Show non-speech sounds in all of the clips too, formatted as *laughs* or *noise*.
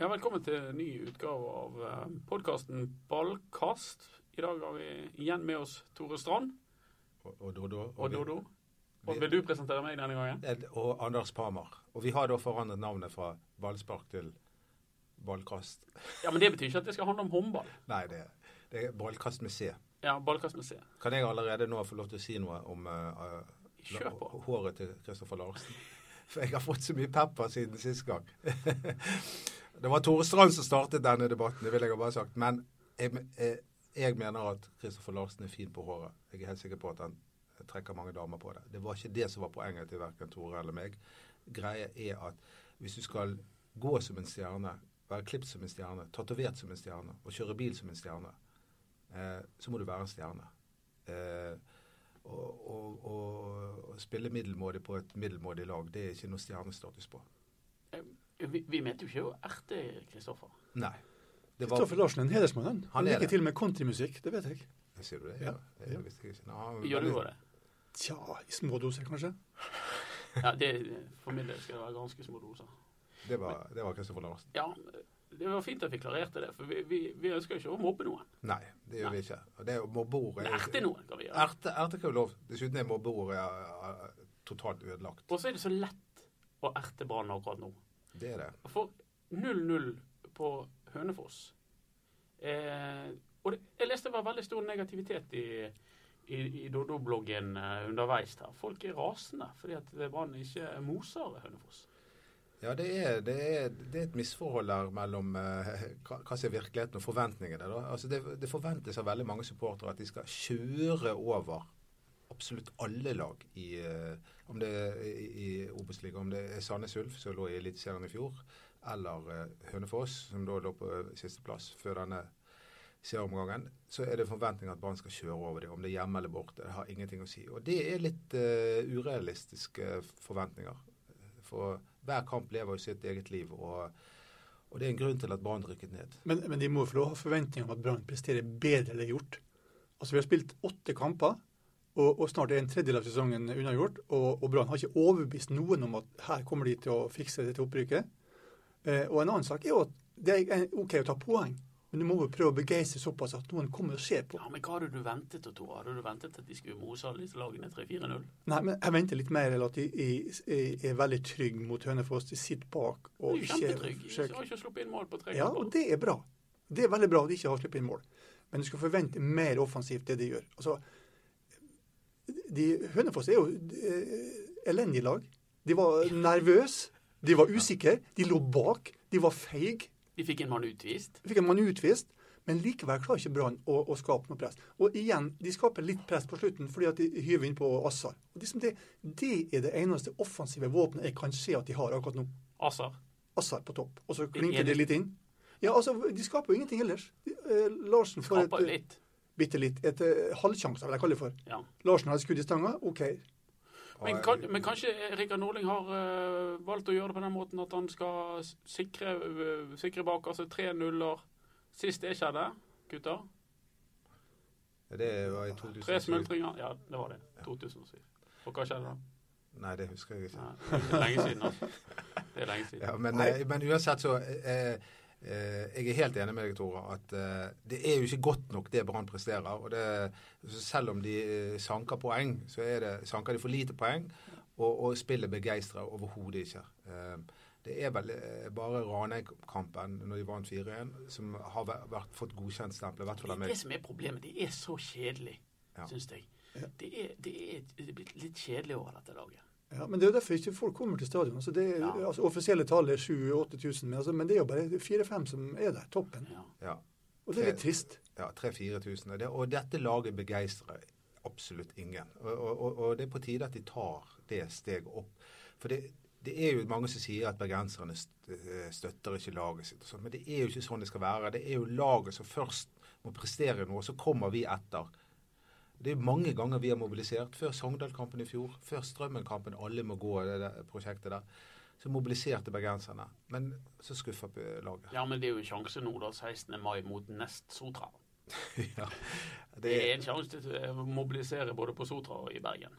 Ja, velkommen til en ny utgave av uh, podkasten Ballkast. I dag har vi igjen med oss Tore Strand Og, og Dodo. og og, Dodo. Og vi- vil du presentere meg denne gangen? Og Anders Parmar. Og vi har da forandret navnet fra ballspark til ballkast. Ja, Men det betyr ikke at det skal handle om håndball. Nei, det, det er ballkast med C. Ja, Ballkast med C. Kan jeg allerede nå få lov til å si noe om uh, uh, håret til Kristoffer Larsen? *laughs* For jeg har fått så mye pepper siden sist gang. *laughs* det var Tore Strand som startet denne debatten, det vil jeg ha bare sagt. Men jeg, jeg, jeg mener at Kristoffer Larsen er fin på håret. Jeg er helt sikker på at han trekker mange damer på det. Det var ikke det som var poenget til verken Tore eller meg. Greia er at hvis du skal gå som en stjerne, være klippet som en stjerne, tatovert som en stjerne og kjøre bil som en stjerne, eh, så må du være en stjerne. Eh, og, og, og spille middelmådig på et middelmådig lag, det er ikke noe stjernestatus på. Vi, vi mente jo ikke å erte Kristoffer. Nei. Kristoffer var, Larsen er en hedersmann. Han, Han er liker det. til og med countrymusikk, det vet jeg. Sier du det? Ja. Det visste jeg ikke. Nå, han- Gjør du òg det? Tja, i små doser, kanskje. *laughs* Ja, det, For min del skal det være ganske små doser. Det var, det var Kristoffer Larsen. Ja, det var fint at vi klarerte det, for vi, vi, vi ønsker ikke å mobbe noen. Nei, det gjør vi ikke. Og det mobbeordet Men erte noen kan vi gjøre. Erte, erte kan jo lov. Dessuten er mobbeordet totalt ødelagt. Og så er det så lett å erte Brann akkurat nå. Det er det. For 0-0 på Hønefoss. Eh, og det, jeg leste det var veldig stor negativitet i, i, i Doddo-bloggen eh, underveis her. Folk er rasende fordi at Brann ikke moser Hønefoss. Ja, det er, det er, det er et misforhold der mellom eh, hva, hva som er virkeligheten og forventningene. Da. Altså det, det forventes av veldig mange supportere at de skal kjøre over absolutt alle lag i, eh, om det er i, Obos-ligaen. Om det er Sandnes Ulf, som lå i Eliteserien i fjor, eller eh, Hønefoss, som da lå på sisteplass før denne serieomgangen, så er det forventning at Brann skal kjøre over dem. Om det er hjemme eller borte, det har ingenting å si. Og det er litt uh, urealistiske forventninger. For hver kamp lever jo sitt eget liv, og, og det er en grunn til at Brann rykket ned. Men, men de må få lov ha forventninger om at Brann presterer bedre enn de har gjort. Altså, Vi har spilt åtte kamper, og, og snart er en tredjedel av sesongen unnagjort. Og, og Brann har ikke overbevist noen om at her kommer de til å fikse dette opprykket. Eh, og en annen sak er jo at det er OK å ta poeng, men du må jo prøve å begeistre såpass at noen kommer og ser på. Ja, Men hva hadde du ventet, Tore? Hadde du ventet at de skulle mose alle disse lagene 3-4-0? Nei, men jeg venter litt mer, eller at de er, veldig trygge mot Hønefoss. De sitter bak og kjempetrygg. De har ikke sluppet inn mål på tre Ja, og det er bra. Det er veldig bra at de ikke har sluppet inn mål. Men du skal forvente mer offensivt det de gjør. Altså, de, Hønefoss er jo eh, elendig lag. De var nervøse, de var usikre, de lå bak, de var feige. De fikk en mann utvist. Fikk en mann utvist, men likevel klarer ikke Brann å, å skape noe press. Og igjen, de skaper litt press på slutten fordi at de hyver inn på Assar. Og liksom det, det er det eneste offensive våpenet jeg kan se at de har akkurat nå. Assar. Assar på topp. Og så er klinker de litt inn. Ja, altså, De skaper jo ingenting ellers. De, eh, Larsen får et, litt. Bitte litt, et eh, halvsjanse, vil jeg kalle det for. Ja. Larsen har skudd i stanga. OK. Men, kan, men kanskje Rikard Norling har uh, valgt å gjøre det på den måten at han skal sikre, uh, sikre bak altså tre nuller. Sist det skjedde, gutter. det var i 2007. Tre smultringer. Ja, det var det. 2007. Og hva skjedde da? Nei, det husker jeg ikke. Nei, det er lenge siden, altså. Det er lenge siden. Ja, men, men uansett så eh, Jeg er helt enig med deg, Tore, at eh, det er jo ikke godt nok det Brann presterer. og det, Selv om de eh, sanker poeng, så er det, sanker de for lite poeng. Og, og spillet begeistrer overhodet ikke. Eh, det er vel eh, bare Ranheim-kampen når de vant 4-1, som har vært, fått godkjent av Det er det som er problemet. Det er så kjedelig, Ja. syns jeg. Det er, det, er, det er blitt litt kjedelig over dette laget. Ja, men Det er jo derfor ikke folk kommer til stadion. Altså det, er- Ja. altså Offisielle tall er 7000-8000, men, altså, men det er jo bare 4-5 som er der, toppen. Ja. Og det er litt trist. ja 3000-4000. Og, det- og dette laget begeistrer absolutt ingen. Og, og, og- og det er på tide at de tar det steget opp. For det, det er jo mange som sier at bergenserne eh, støtter ikke laget sitt. Og sånn, men det er jo ikke sånn det skal være. Det er jo laget som først må prestere noe, så kommer vi etter. Det er mange ganger vi har mobilisert. Før Sogndal-kampen i fjor, før Strømmen-kampen, alle må gå det der prosjektet der. Så mobiliserte bergenserne. Men så skuffa laget. ja, men det er jo en sjanse nå, da, 16. mai mot Nest Sotra. *laughs* ja, Det er en sjanse til å mobilisere både på Sotra og i Bergen.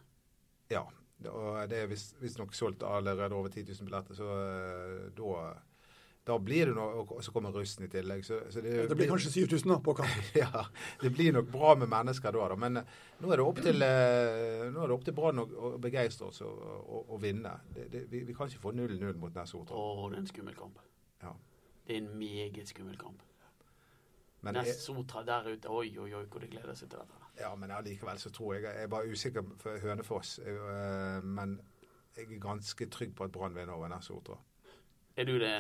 Ja. Og det er visstnok solgt allerede over 10 000 billetter, så eh, da Da blir det noe, og så kommer russen i tillegg. Så, så det, Det blir kanskje 7000 da på kamp. *laughs* ja, det blir nok bra med mennesker da, da. Men eh, nå er det opp til, eh, nå er det opp til Brann å, å begeistre oss og, og, og vinne. Det, det, vi, vi kan ikke få 0-0 mot Nessotra. Å, det er en skummel kamp. Ja. Det er en meget skummel kamp. Men, Nessotra der ute, oi, oi, oi, hvor de gleder seg til dette. ja, men allikevel så tror jeg Jeg er bare usikker for Hønefoss. eh, Men jeg er ganske trygg på at Brann vinner over Nessotra. Er du det,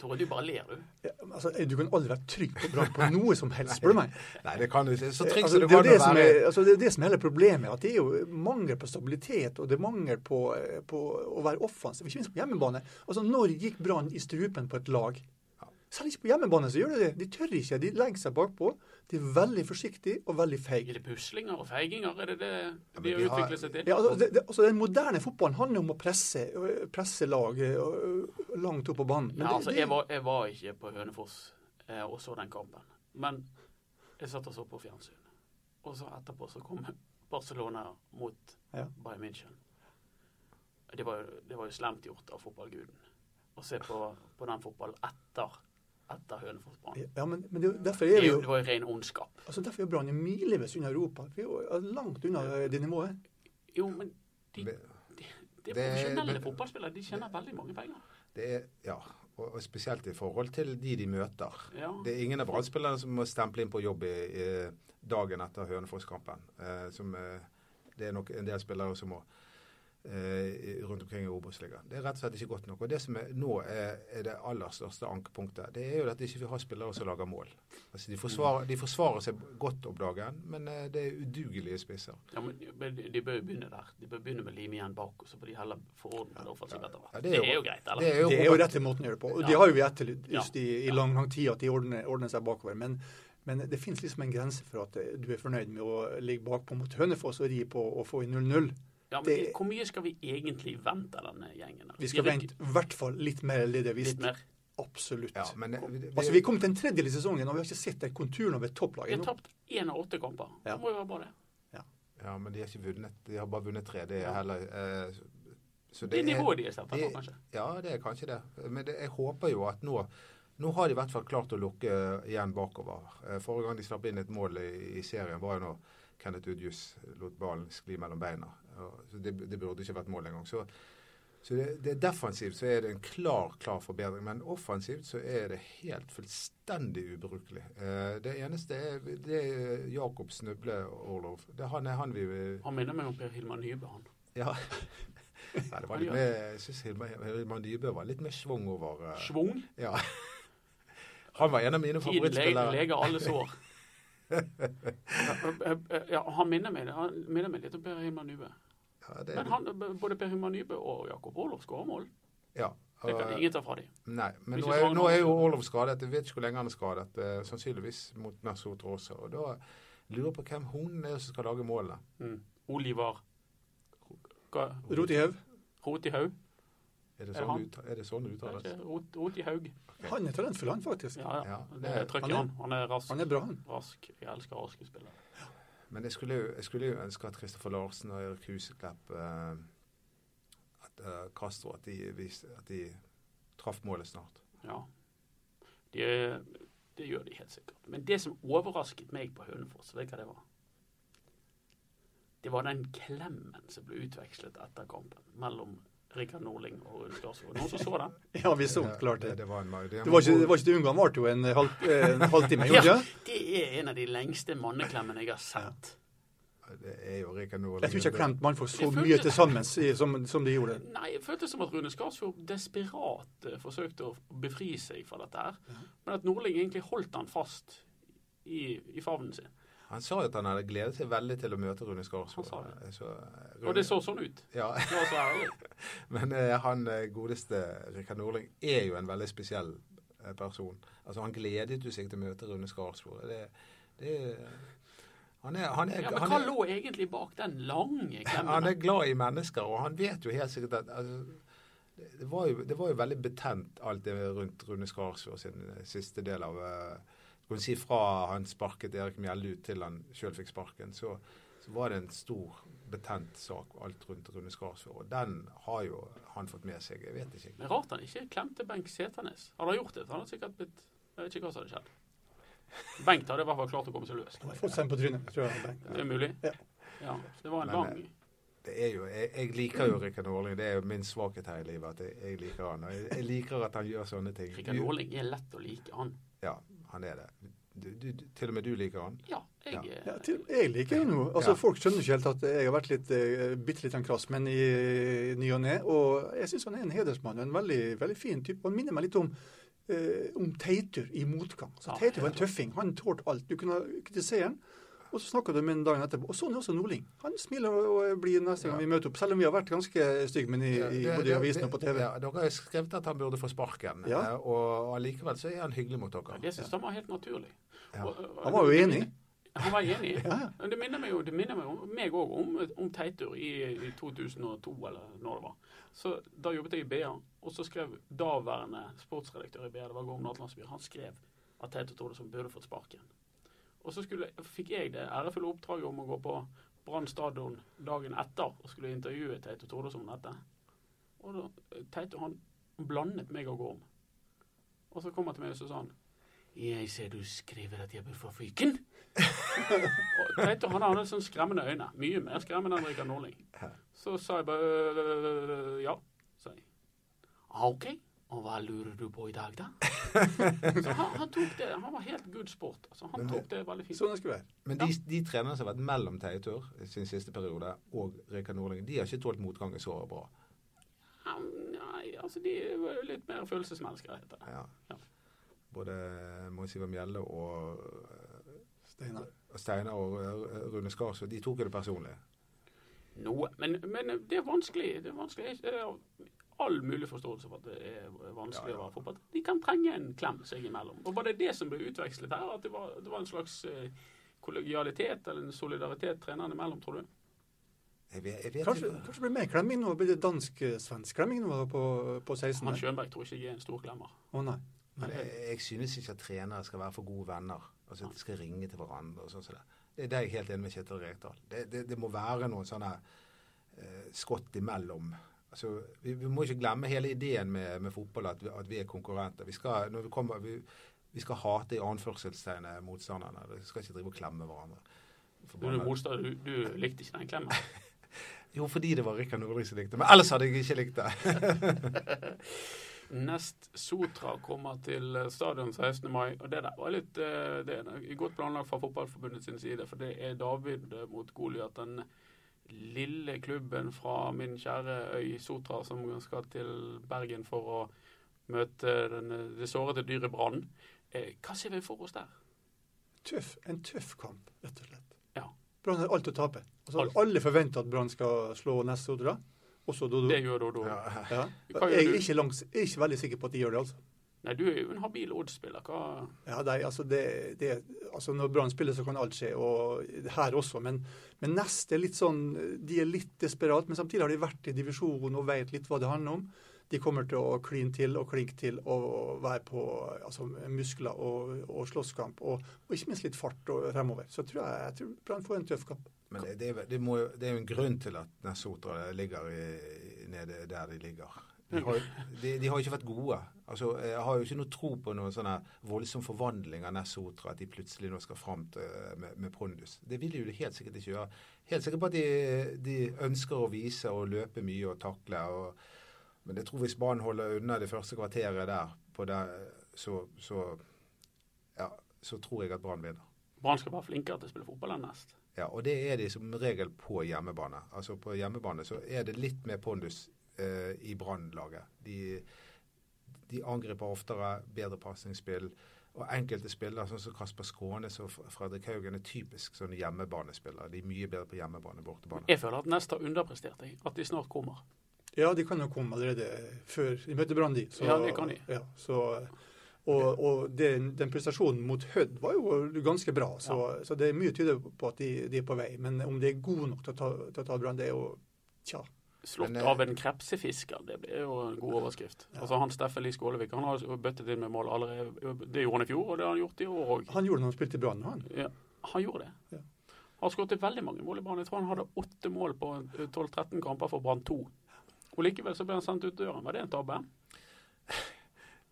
Tore? Du bare ler, du. Ja, altså, du kan aldri være trygg på Brann på noe som helst, spør du meg. Nei, det kan du ikke. Så trygg Altså, som er kan det, være. er, altså, det er det som er hele problemet. At det er jo mangel på stabilitet, og det er mangel på, eh, på å være offensiv. Ikke minst på hjemmebane. Altså, Når gikk Brann i strupen på et lag? Selv ikke på hjemmebane så gjør de det. De tør ikke. De legger seg bakpå. De er veldig forsiktige og veldig Er det puslinger og feiginger? Er det det de ja, har- utviklet seg til? Ja, altså, det, det, altså, Den moderne fotballen handler om å presse, presse lag øh, langt opp på banen. Men Ja, det- altså, det- jeg var, jeg var ikke på Hønefoss eh, og så den kampen. Men jeg satt og så på fjernsyn. Og så etterpå så kom Barcelona mot Ja. Bayern München. Det var, jo- det var jo slemt gjort av fotballguden å se på, på den fotballen etter, etter Hønefoss-banen. ja, men, men det, er derfor er vi jo det var jo ren ondskap. altså, derfor er brannen milevis unna Europa. Vi er jo langt unna øh, det nivået. Jo, men de, Det- de, de er profesjonelle fotballspillere de tjener veldig mange penger. Det er, ja, og, og spesielt i forhold til de de møter. Ja. Det er ingen av Brann-spillerne som må stemple inn på jobb i, i dagen etter Hønefoss-kampen. Eh, eh, det er nok en del spillere som må eh, rundt omkring i Obos-ligaen. Det er rett og slett ikke godt nok. Og Det som er, nå er, er det aller største ankepunktet, det er jo at ikke vi har spillere som lager mål. Altså, de, forsvarer, de forsvarer seg godt om dagen, men eh, det er udugelige spisser. Ja, men de, de bør jo begynne der. De bør begynne med lim lime igjen bak, og så får de heller forordne det offensivt etter hvert. Ja, det, er jo greit, eller? Det er jo, Det er jo rette måten å gjøre det på. Og Ja. det har jo vi etterlyst Ja. i, i lang, lang tid, at de ordner, ordner seg bakover. Men, men det finnes liksom en grense for at eh, du er fornøyd med å ligge bakpå mot Hønefoss og ri på å få i 0-0. Ja, men det- Hvor mye skal vi egentlig vente denne gjengen? Vi skal vente i hvert fall litt mer enn det de har visst. mer. Absolutt. ja, men det- vi, Altså, Vi er kommet til en tredjedel i sesongen, og vi har ikke sett den konturen av et topplag Vi har tapt én av åtte kamper. Ja. Det må jo være bra, det. ja, men de har ikke vunnet. De har bare vunnet tre. Det er heller eh, så Det er nivået de er satt på, kanskje. Ja, det er kanskje det. Men det, jeg håper jo at nå nå har de i hvert fall klart å lukke igjen bakover. Eh, Forrige gang de slapp inn et mål i, i serien, var jo når Kenneth Udjus lot ballen skli mellom beina. Det, det burde ikke vært mål engang. Så, så det, det defensivt så er det en klar klar forbedring. Men offensivt så er det helt fullstendig ubrukelig. Eh, det eneste er, det er Jakob Snuble Orlov. Det, er han er han vi Han minner meg om Per Hilmar Nybø, han. Ja. *laughs* Nei, det var litt mer, jeg syns Hilmar Hilmar Nybø var litt mer schwung over eh, Schwung. ja. *laughs* Han var en av mine Tiden leger alle sår. *laughs* Ja, ja, han minner meg, han minner meg litt om Per Hilmar Nybø. Ja, det, Men han, både Per-Human Nybø og Jakob Olof skårer mål. ja. Det kan ingen ta fra dem. Nei, men nå er, nå er jo Olof skadet. Jeg vet ikke hvor lenge han er skadet. eh, sannsynligvis mot Nessotra også. Og da lurer jeg på hvem hun er som skal lage målene. Mm. Olivar Hva- Rot i haug. Rotihaug? Er det Er sånn, han? ut, er det sånn uttales? Rot- Rotihaug. Han er talentfull, han faktisk. Ja, ja. Ja, Det det- trykker han er- han. Han er rask. Han er bra, han. rask. Jeg elsker raske spillere. Men jeg skulle, jo- jeg skulle jo ønske at Kristoffer Larsen og Erik Huseklepp eh, At eh, Castro at de, at de traff målet snart. Ja. det, det gjør de helt sikkert. Men det som overrasket meg på Hønefoss, vet du hva det var? Det var den klemmen som ble utvekslet etter kampen mellom Rikard Norling og Rune Skarsvåg. Noen som så den? *laughs* Ja, vi så klart det. det. Det var, en, det, Det var ikke, det var ikke det unge, han varte jo en, halv, en halvtime. gjorde *laughs* Ja, det er en av de lengste manneklemmene jeg har sett. det er jo Rikard Norling. Jeg tror ikke jeg har klemt mannfolk så følte- mye til sammen som, som de gjorde. Nei, Jeg følte som at Rune Skarsvåg desperat eh, forsøkte å befri seg fra dette her. Men at Norling egentlig holdt han fast i, i favnen sin. Han sa at han hadde gledet seg veldig til å møte Rune Skarsvåg. Eh, Og det så sånn ut. Ja, Det var så ærlig. *laughs* Men eh, han eh, godeste Rikard Nordling er jo en veldig spesiell eh, person. Altså Han gledet jo seg til å møte Rune Skarsvåg. Det, det, han, er, han, er, Ja, men han, hva er, lå egentlig bak den lange han er glad i mennesker, og han vet jo helt sikkert at altså, det, var jo, det var jo veldig betent alt det rundt Rune Skarsvåg sin eh, siste del av eh, vi si Fra han sparket Erik Mjelde ut til han sjøl fikk sparken, så, så var det en stor, betent sak alt rundt Rune Skarsfjord. Og den har jo han fått med seg. Jeg vet ikke. Men rart han ikke klemte Bengt Seternes. Hadde han gjort det, han hadde han sikkert blitt Jeg vet ikke hva som hadde skjedd. Bengt hadde i hvert fall klart å komme seg løs. Fått seg en på trynet, tror jeg. Det er mulig. Ja. Ja, det var en Men, lang Det er jo, jeg, jeg liker jo Rikard Norling. Det er jo min svakhet her i livet. at jeg, jeg liker han. Og jeg, jeg liker at han gjør sånne ting. Rikard Norling er lett å like, han. Ja, han er det. Du, du, til og med du liker han. Ja, jeg Ja. Ja, til, jeg liker jo. Altså, Ja. Folk skjønner ikke helt at jeg har vært litt, eh, bitte litt krass, men i ny og ne. Og jeg syns han er en hedersmann. En veldig, veldig fin type. Han minner meg litt om, eh, om Teitur i motgang. Så Ja, Teitur var en tøffing. Han tålte alt. Du kunne kritisere han, og så snakka du med ham dagen etterpå. Og sånn er også Nordling. Han smiler og blir neste gang vi møter opp, selv om vi har vært ganske stygge men i, i, både i avisene og på TV. Ja, dere har skrevet at han burde få sparken, Ja. eh, og allikevel så er han hyggelig mot dere. Det syns han var helt naturlig. Ja. Og- og- Han var jo enig. Han var enig. *laughs* Ja, ja. Det minner meg jo det minner meg, om, òg om, om Teitur i, i 2002, eller når det var. Så Da jobbet jeg i BA, og så skrev daværende sportsredaktør i BA, det var Gorm Natlandsby, han skrev at Teitur Tordesson burde fått sparken. Og så skulle, fikk jeg det ærefulle oppdraget om å gå på Brann stadion dagen etter og skulle intervjue Teito Tordesson om dette. Og da, Teito han blandet meg og Gorm. Og så kom han til meg og så sa han jeg ser du skriver at jeg bør få fyken. *laughs* og Teito han hadde sånn skremmende øyne. Mye mer skremmende enn Rikard Norling. Så sa jeg bare ja. sa jeg. Ah, OK. Og hva lurer du på i dag, da? *laughs* Så han, han tok det. Han var helt good sport. Altså, han tok det veldig fint. Sånn det skulle være. Men de, de trenerne som har vært mellom Teitur sin siste periode og Rikard Nordling, de har ikke tålt motgangen så bra. Ja, Nei, altså de er jo litt mer følelsesmennesker, heter det. Ja. Ja. Både Mons Ivar Mjelle og Steinar. og Steinar og eh, Rune Skarsvåg, de tok det personlig. Noe. Men, men det er vanskelig. Det er vanskelig. All mulig forståelse for at det er vanskelig Ja, ja. å være fotball. De kan trenge en klem seg imellom. Og var det det som ble utvekslet her? At det var, det var en slags eh, kollegialitet eller en solidaritet trenerne imellom, tror du? Jeg vet, jeg vet Kanskje, ikke. kanskje det blir mer klemming nå? Blir det dansk-svensk klemming nå på, på 16? Han Schönberg tror ikke jeg er en stor klemmer. Å nei. Men jeg, jeg synes ikke at trenere skal være for gode venner. Altså at de skal ringe til hverandre og sånn som det. Det er jeg helt enig med Kjetil Rekdal. Det, det, det må være noen sånne eh, skott imellom. Altså, vi, vi må ikke glemme hele ideen med, med fotball, at vi, at vi er konkurrenter. Vi skal, når vi kommer, vi, vi skal hate i anførselstegnet motstanderne. Vi skal ikke drive og klemme hverandre. Du, du, du likte ikke den klemmen. *laughs* Jo, fordi det var Rikard Nordli som likte. Men ellers hadde jeg ikke likt det. *laughs* Nest Sotra kommer til eh, stadion 16. mai. og Det der var litt eh, det er godt planlagt fra Fotballforbundet sin side. For det er David eh, mot Goliat, den lille klubben fra min kjære øy Sotra som skal til Bergen for å møte den, det sårete dyret Brann. Eh, Hva ser vi for oss der? Tøff, en tøff kamp, rett og slett. Ja. Brann har alt å tape. Altså, Alt. alle forventer at Brann skal slå neste Sotra. Også Dodo. Det gjør Dodo. Ja. Ja. Jeg er ikke, langs, er ikke veldig sikker på at de gjør det, altså. Nei, du er jo en habil Odd-spiller. Hva Ja, nei, altså det, det, altså Når Brann spiller, så kan alt skje, og her også. Men, men Nest er litt sånn De er litt desperat, men samtidig har de vært i divisjonen og vet litt hva det handler om. De kommer til å kline til og klinke til og være på altså, muskler og, og slåsskamp. Og, og ikke minst litt fart og fremover. Så tror jeg, jeg tror Brann får en tøff kamp. Men det, det, det, må, det er jo en grunn til at Nesotra ligger i, nede der de ligger. De har, de, de har jo ikke vært gode. Altså, jeg har jo ikke noe tro på noen sånne voldsom forvandling av Nessotra, at de plutselig nå skal fram til, med, med pondus. Det vil de jo helt sikkert ikke gjøre. Helt sikkert på at de, de ønsker å vise og løpe mye og takle. Og, men jeg tror hvis banen holder unna det første kvarteret der, på der så, så, ja, så tror jeg at Brann vinner. Brann skal være flinkere til å spille fotball enn Nest. Ja, og det er de som regel på hjemmebane. Altså På hjemmebane så er det litt mer pondus eh, i Brann-laget. De, de angriper oftere, bedre pasningsspill. Og enkelte spillere, sånn som Kasper Skånes og Fredrik Haugen, er typisk sånne hjemmebanespillere. De er mye bedre på hjemmebane enn bortebane. Jeg føler at Nest har underprestert. jeg. At de snart kommer. Ja, de kan jo komme allerede før de møter Brann, de. Så- Ja, det kan de. Ja, så, og og den, den prestasjonen mot Hødd var jo ganske bra, så, så det er mye tyder på at de, de er på vei. Men om de er gode nok til å ta, til å ta Brann, det er jo tja. Slått Men, eh, av en krepsefisker, det blir jo en god overskrift. Ja. Altså han Steffen Lie Skålevik han har bøttet inn med mål allerede. Det gjorde han i fjor, og det har han gjort i år òg. Han gjorde det når han spilte i Brann, han. Ja, han gjorde det. Ja. Har skåret veldig mange mål i Brann. Jeg tror han hadde åtte mål på 12-13 kamper for Brann 2. Og Likevel så ble han sendt ut døren. Var det en tabbe?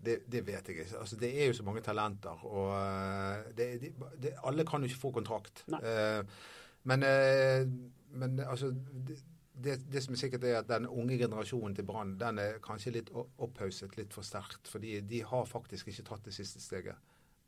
Det, det, vet jeg ikke. Altså, det er jo så mange talenter. og uh, det, det, Alle kan jo ikke få kontrakt. Uh, men, uh, men, altså det, som er sikkert er at Den unge generasjonen til Brann den er kanskje litt opphauset litt for sterkt. fordi de har faktisk ikke tatt det siste steget.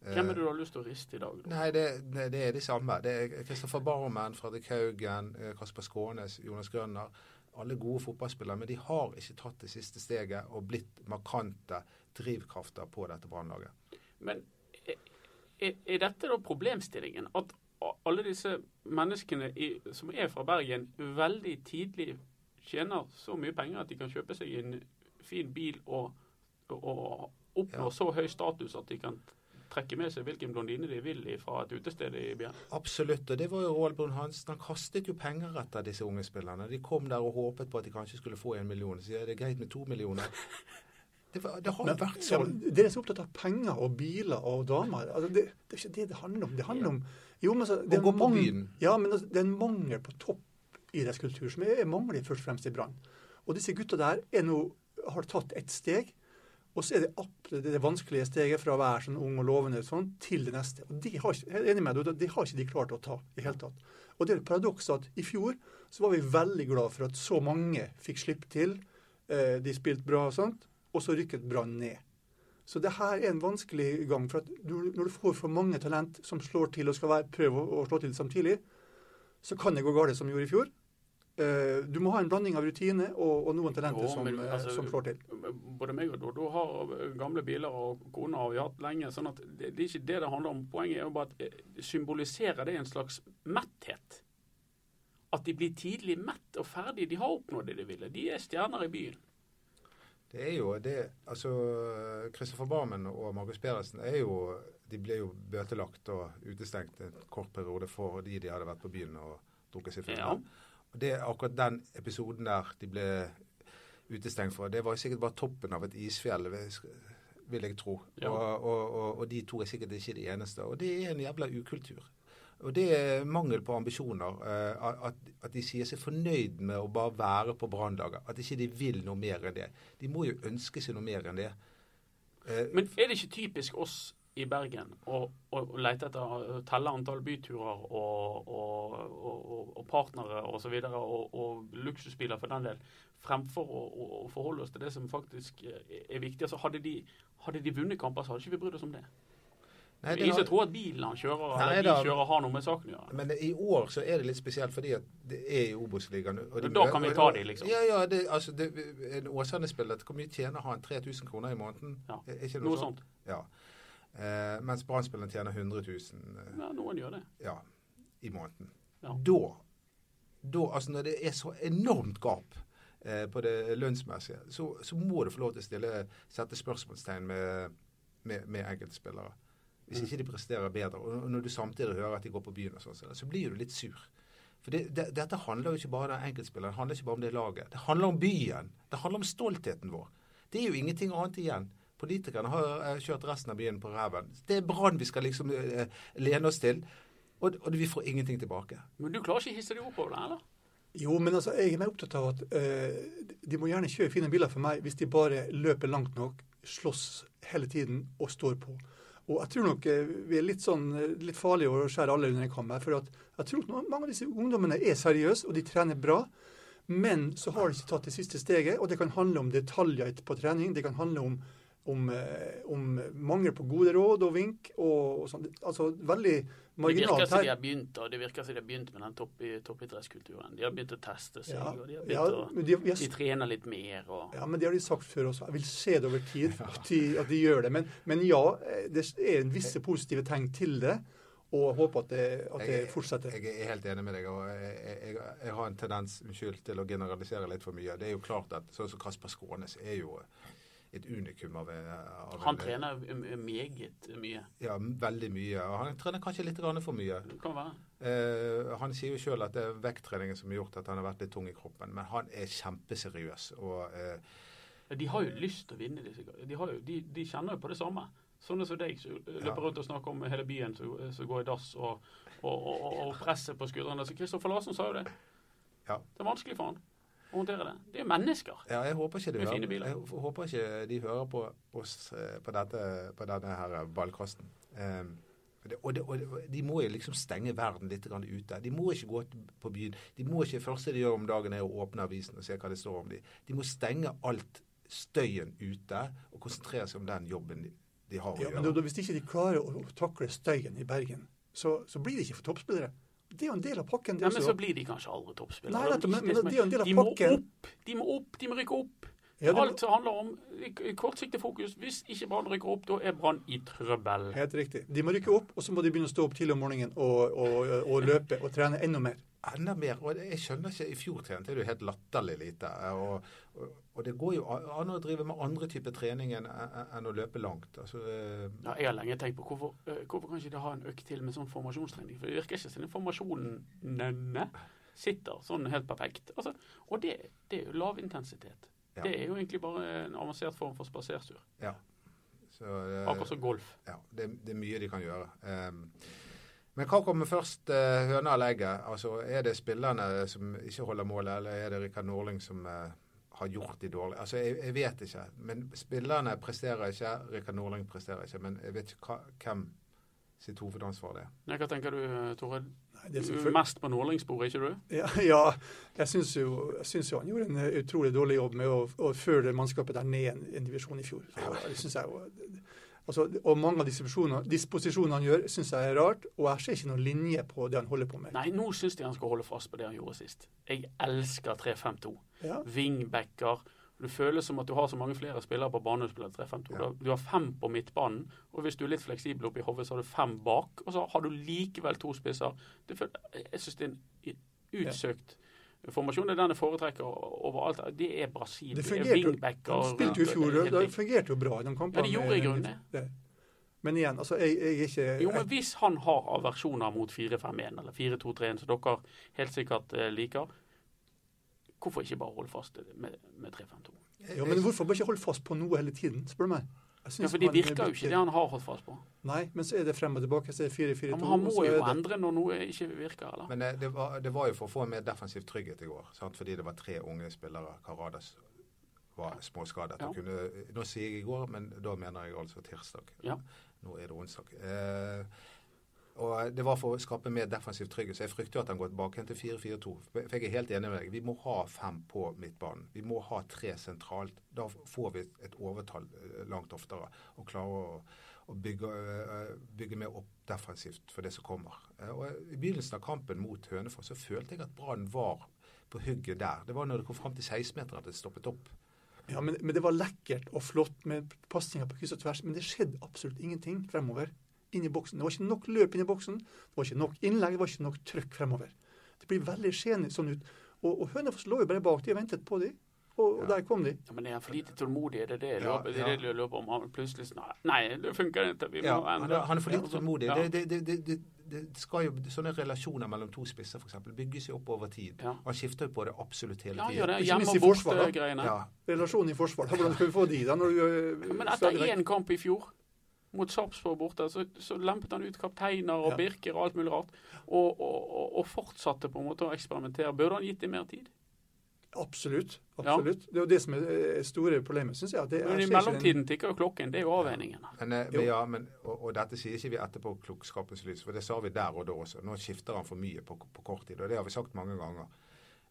Hvem er det du har lyst til å riste i dag? Da? Nei, det, det, er de samme. Det er Kristoffer Barmen, Fredrik Haugen, Kasper Skånes, Jonas Grønner. Alle gode fotballspillere. Men de har ikke tatt det siste steget og blitt markante drivkrafter på dette brannlaget. Men er, er, dette da problemstillingen? At alle disse menneskene i, som er fra Bergen, veldig tidlig tjener så mye penger at de kan kjøpe seg en fin bil og, og oppnå ja. så høy status at de kan trekke med seg hvilken blondine de vil fra et utested i byen? Absolutt. og Det var jo Roald Brun Hansen. Han kastet jo penger etter disse unge spillerne. De kom der og håpet på at de kanskje skulle få en million. Så sier det er greit med to millioner. *laughs* Det, var, det har men, vært sånn. Ja, dere er så opptatt av penger og biler og damer. Altså, det, det, er ikke det det handler om. Det handler om jo, men så, det, er mangel, ja, men altså, det er en mangel på toppidrettskultur som er mangler først og fremst i Brann. Og disse gutta der er nå, har tatt et steg. Og så er det det, det vanskelige steget fra å være sånn ung og lovende sånn, til det neste. Og de har, er enig med deg, det har ikke de klart å ta i hele tatt. Og det er et paradoks at i fjor så var vi veldig glad for at så mange fikk slippe til. Eh, de spilte bra og sånt og så rykket Brann ned. Så det her er en vanskelig gang. for du, Når du får for mange talent som slår til og skal være, prøve å, å slå til samtidig, så kan det gå galt som gjorde i fjor. Uh, du må ha en blanding av rutine og, og noen talenter jo, som, men, eh, altså, som, slår til. Både meg og Dodo har gamle biler, og kona har vi hatt lenge. sånn at det, det, er ikke det det handler om. Poenget er jo bare at eh, symboliserer det en slags metthet. At de blir tidlig mett og ferdig. De har oppnådd det de ville. De er stjerner i byen. Det er jo det Altså, Christopher Barmen og Markus Pedersen er jo De ble jo bøtelagt og utestengt en kort periode fordi de hadde vært på byen og drukket seg fulle. Ja. Og det er akkurat den episoden der de ble utestengt for, det var sikkert bare toppen av et isfjell, vil jeg tro. Ja. Og, og, og, og, de to er sikkert ikke de eneste. Og det er en jævla ukultur. Og det er mangel på ambisjoner. Eh, at, at, de sier seg fornøyd med å bare være på brannlaget. At ikke de vil noe mer enn det. De må jo ønske seg noe mer enn det. Eh, Men er det ikke typisk oss i Bergen å, å, lete etter å telle antall byturer og, og, og partnere osv. Og, så og, og luksusbiler for den del, fremfor å, å, forholde oss til det som faktisk er viktig. Altså, hadde, de, hadde de vunnet kamper, så hadde ikke vi brydd oss om det. Nei, det ikke tro at bilen han kjører, Nei, eller de kjører har noe med saken å gjøre. Men i år så er det litt spesielt fordi at det er i Obos-ligaen. Da kan vi ta de, liksom? Ja, ja. Det, altså, det, en Åsane-spiller, hvor mye tjener han? 3000 kroner i måneden? Ja, noe, noe sånt? sånt? Ja. Eh, mens Brann-spilleren tjener 100 000. Eh, ja, noen gjør det. Ja, i måneden. Ja. Da, da, altså når det er så enormt gap eh, på det lønnsmessige, så, så, må du få lov til å stille, sette spørsmålstegn med, med, med enkeltspillere. Hvis ikke de presterer bedre. Og når du samtidig hører at de går på byen, og sånn, så blir du litt sur. For det, det, Dette handler jo ikke bare om enkeltspilleren, det handler ikke bare om det laget. Det handler om byen. Det handler om stoltheten vår. Det er jo ingenting annet igjen. Politikerne har eh, kjørt resten av byen på ræven. Det er Brann vi skal liksom uh, lene oss til. Og, og, vi får ingenting tilbake. Men du klarer ikke å hisse deg opp over det, eller? Jo, men altså, jeg er mer opptatt av at uh, de må gjerne kjøre fine biler for meg hvis de bare løper langt nok, slåss hele tiden og står på. Og jeg tror nok eh, vi er litt, sånn, eh, litt farlige å skjære alle under en kam her. For jeg tror at mange av disse ungdommene er seriøse, og de trener bra. Men så har de ikke tatt det siste steget, og det kan handle om detaljer på trening. Det kan handle om om, eh, om, mangel på gode råd og vink. og, og sånn. Altså veldig marginalt. Det virker som de har begynt, og det virker som de har begynt med den topp, toppidrettskulturen. De har begynt å teste seg, ja, og de har begynt ja, å, de, har, de, trener litt mer. Og... Ja, men det har de sagt før også. Jeg vil se det over tid, *laughs* at de, at de gjør det. Men, men, ja, eh, det er en visse positive tegn til det. Og jeg håper at det, at det jeg, fortsetter. Jeg er helt enig med deg. og jeg, jeg, jeg, har en tendens unnskyld, til å generalisere litt for mye. Det er jo klart at sånn som Kasper Skånes er jo et unikum av, av Han en, trener meget mye? Ja, veldig mye. Og han trener kanskje litt for mye. Kan være. Eh, han sier jo sjøl at det er vekttreningen som har gjort at han har vært litt tung i kroppen. Men han er kjempeseriøs. og eh, De har jo lyst til å vinne disse. De, jo, de, de kjenner jo på det samme. Sånne som deg som løper rundt og snakker om hele byen som, går i dass og, og, og, og, presset på skuldrene. Så Kristoffer Larsen sa jo det. Ja. Det er vanskelig for han å håndtere det. Det er jo mennesker. Ja, jeg håper ikke, de Med fine biler. jeg håper ikke de hører på oss eh, på, dette, på denne her ballkasten. Um, det, og, det, og det, de må jo liksom stenge verden litt ute. De må ikke gå på byen. De må ikke, første de gjør om dagen, er å åpne avisen og se hva det står om dem. De må stenge alt støyen ute og konsentrere seg om den jobben de, de har å Ja, men gjøre. da, hvis ikke de klarer å takle støyen i Bergen, så, så blir de ikke for toppspillere. Det er jo en del av pakken. det Ja, men så blir de kanskje aldri toppspillere. Nei, men- men det er jo en del av de må pakken. opp, de må opp, de må rykke opp. Ja, må... Alt som handler om kortsiktig fokus. Hvis ikke Brann rykker opp, da er Brann i trøbbel. Helt riktig. De må rykke opp, og så må de begynne å stå opp tidlig om morgenen og, og, og løpe og trene enda mer. Enda mer. Og jeg skjønner ikke, I fjor trente du helt latterlig lite. Og, og, og det går jo an å drive med andre typer trening enn enn å løpe langt. Altså, eh, Ja, jeg har lenge tenkt på hvorfor, eh, hvorfor kan ikke de ha en økt til med sånn formasjonstrening? For det virker ikke som den formasjonen sitter sånn helt perfekt. Altså, og det, det er jo lavintensitet. Ja. Det er jo egentlig bare en avansert form for spaserstur. ja. Så, eh, Akkurat som golf. ja, det, det er mye de kan gjøre. Um, men hva kommer først, uh, høna eller egget? Altså, er det spillerne som ikke holder målet, eller er det Rikard Norling som eh, har gjort de dårlige? Altså, jeg, jeg vet ikke. Men spillerne presterer ikke. Rikard Norling presterer ikke. Men jeg vet ikke hva, hvem sitt hovedansvar det er. Hva tenker du, Tore? Det er Du er mest på Nordlingssporet, ikke du? Ja, *laughs* ja jeg syns jo, jo han gjorde en utrolig dårlig jobb med å, å føre mannskapet der ned en, en divisjon i fjor. Så, det synes jeg jo, altså, og mange av disposisjonene, han gjør, syns jeg er rart. Og jeg ser ikke noen linje på det han holder på med. Nei, nå syns jeg han skal holde fast på det han gjorde sist. Jeg elsker 3-5-2. Ja, Wingbacker. Det føles som at du har så mange flere spillere på banen. Du spiller 3-5-2. Ja. Du har- fem på midtbanen, og hvis du er litt fleksibel oppi hodet, så har du fem bak. Og så har du likevel to spisser. Jeg syns det er en utsøkt formasjon. Er den jeg foretrekker overalt. Det er Brasil. Det Det, er wingbacker. De spilte jo i fjor, det fungerte jo bra i de kampene. Ja, det gjorde i grunnen det. Men igjen, altså, jeg, jeg er ikke Jo, men hvis han har aversjoner mot 4-5-1 eller 4-2-3-1, som dere helt sikkert eh, liker, hvorfor ikke bare holde fast med, med 3-5-2? Ja, men hvorfor bare ikke holde fast på noe hele tiden, spør du meg? Ja, for det virker jo ikke det han har holdt fast på. Nei, men så er det frem og tilbake, så er det 4-4-2. Ja, men han må jo det- endre når noe ikke virker, eller? Men eh, det var, det var jo for å få en mer defensiv trygghet i går. Sant? Fordi det var tre unge spillere. Karadas var småskadet. Ja. og Kunne, nå sier jeg i går, men da mener jeg altså tirsdag. Ja. Nå er det onsdag. Eh, og Det var for å skape mer defensiv trygghet. Så jeg frykter at han går tilbake til 4-4-2. For jeg er helt enig med deg. Vi må ha fem på midtbanen. Vi må ha tre sentralt. Da får vi et overtall eh, langt oftere og klarer å, å bygge, eh, bygge mer opp defensivt for det som kommer. Eh, Og I begynnelsen av kampen mot Hønefoss så følte jeg at Brann var på hugget der. Det var når det kom fram til 16-meteren at det stoppet opp. Ja, men, men det var lekkert og flott med pasninger på kryss og tvers, men det skjedde absolutt ingenting fremover inn i boksen. Det var ikke nok løp inn i boksen, det var ikke nok innlegg, det var ikke nok trøkk fremover. Det blir veldig skjent sånn ut. Og, og Hønefoss lå jo bare bak, de ventet på de, og, og Ja. der kom de. Ja, men er han for lite tålmodig? Er det det Ja, er ja. det jeg løper om? Han plutselig sånn, Nei, det funker ikke. Vi må Ja, han, endre. er- han er for lite tålmodig. Ja. Det, det, det, det, det, det skal jo, sånne relasjoner mellom to spisser for eksempel, bygges jo opp over tid. Ja. Han skifter jo på det absolutt hele tiden. Ja, gjør det. Ikke Hjemme minst og borte-greiene. Ja, Relasjonen i Forsvaret, hvordan skal vi få de da? Når du, Ja, Men etter én kamp i fjor, mot Sarpsborg borte, så, så lempet han ut kapteiner og Ja. Birker og alt mulig rart. Og, og, og, og fortsatte på en måte å eksperimentere. Burde han gitt dem mer tid? Absolutt. Ja. absolutt. Det er jo det som er store problemet, syns jeg. Men i mellomtiden ikke mellomtiden tikker jo klokken. Det er jo avveiningen. men, eh, men, ja, men, og, og dette sier ikke vi etterpå klokskapens lys, for det sa vi der og da også. Nå skifter han for mye på, på kort tid, og det har vi sagt mange ganger.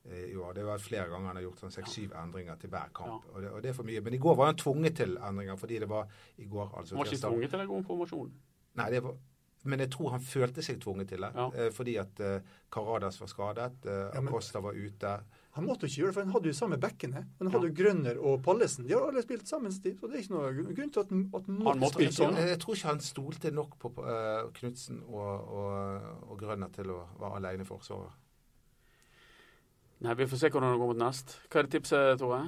Eh, i år. Det var flere ganger han har gjort sånn seks-syv endringer til hver kamp. Og, det, og det er for mye. Men i går var han tvunget til endringer, fordi det var i går altså Han var ikke tirsdag- tvunget til å gå om formasjonen. Nei, det var, men jeg tror han følte seg tvunget til det. Ja. eh, fordi at eh, Karadas var skadet, eh, Ja, Acosta var ute. Han måtte ikke gjøre det, for han hadde jo samme bekkene. Han hadde jo Grønner og Pallesen. De har alle spilt sammen, så det er ikke noe grunn til at han at han måtte spille sånn. Jeg, jeg tror ikke han stolte nok på uh, Knutsen og, og, og Grønner til å være alene i forsvaret. Nei, vi får se hvordan det går mot nest. Hva er det tipset, Tore?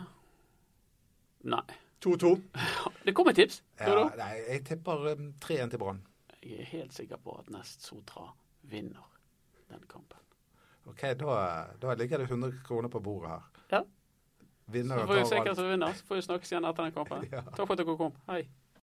Nei. 2-2. *laughs* Det kom et tips. Ja, nei, jeg tipper um, 3-1 til Brann. Jeg er helt sikker på at Nest Sotra vinner den kampen. Ok, da, da ligger det 100 kroner på bordet her. Ja. Vinner Så får vi se hvem som vinner. Så får vi snakkes igjen etter den kampen. *laughs* Ja. Takk for at dere kom. Hei.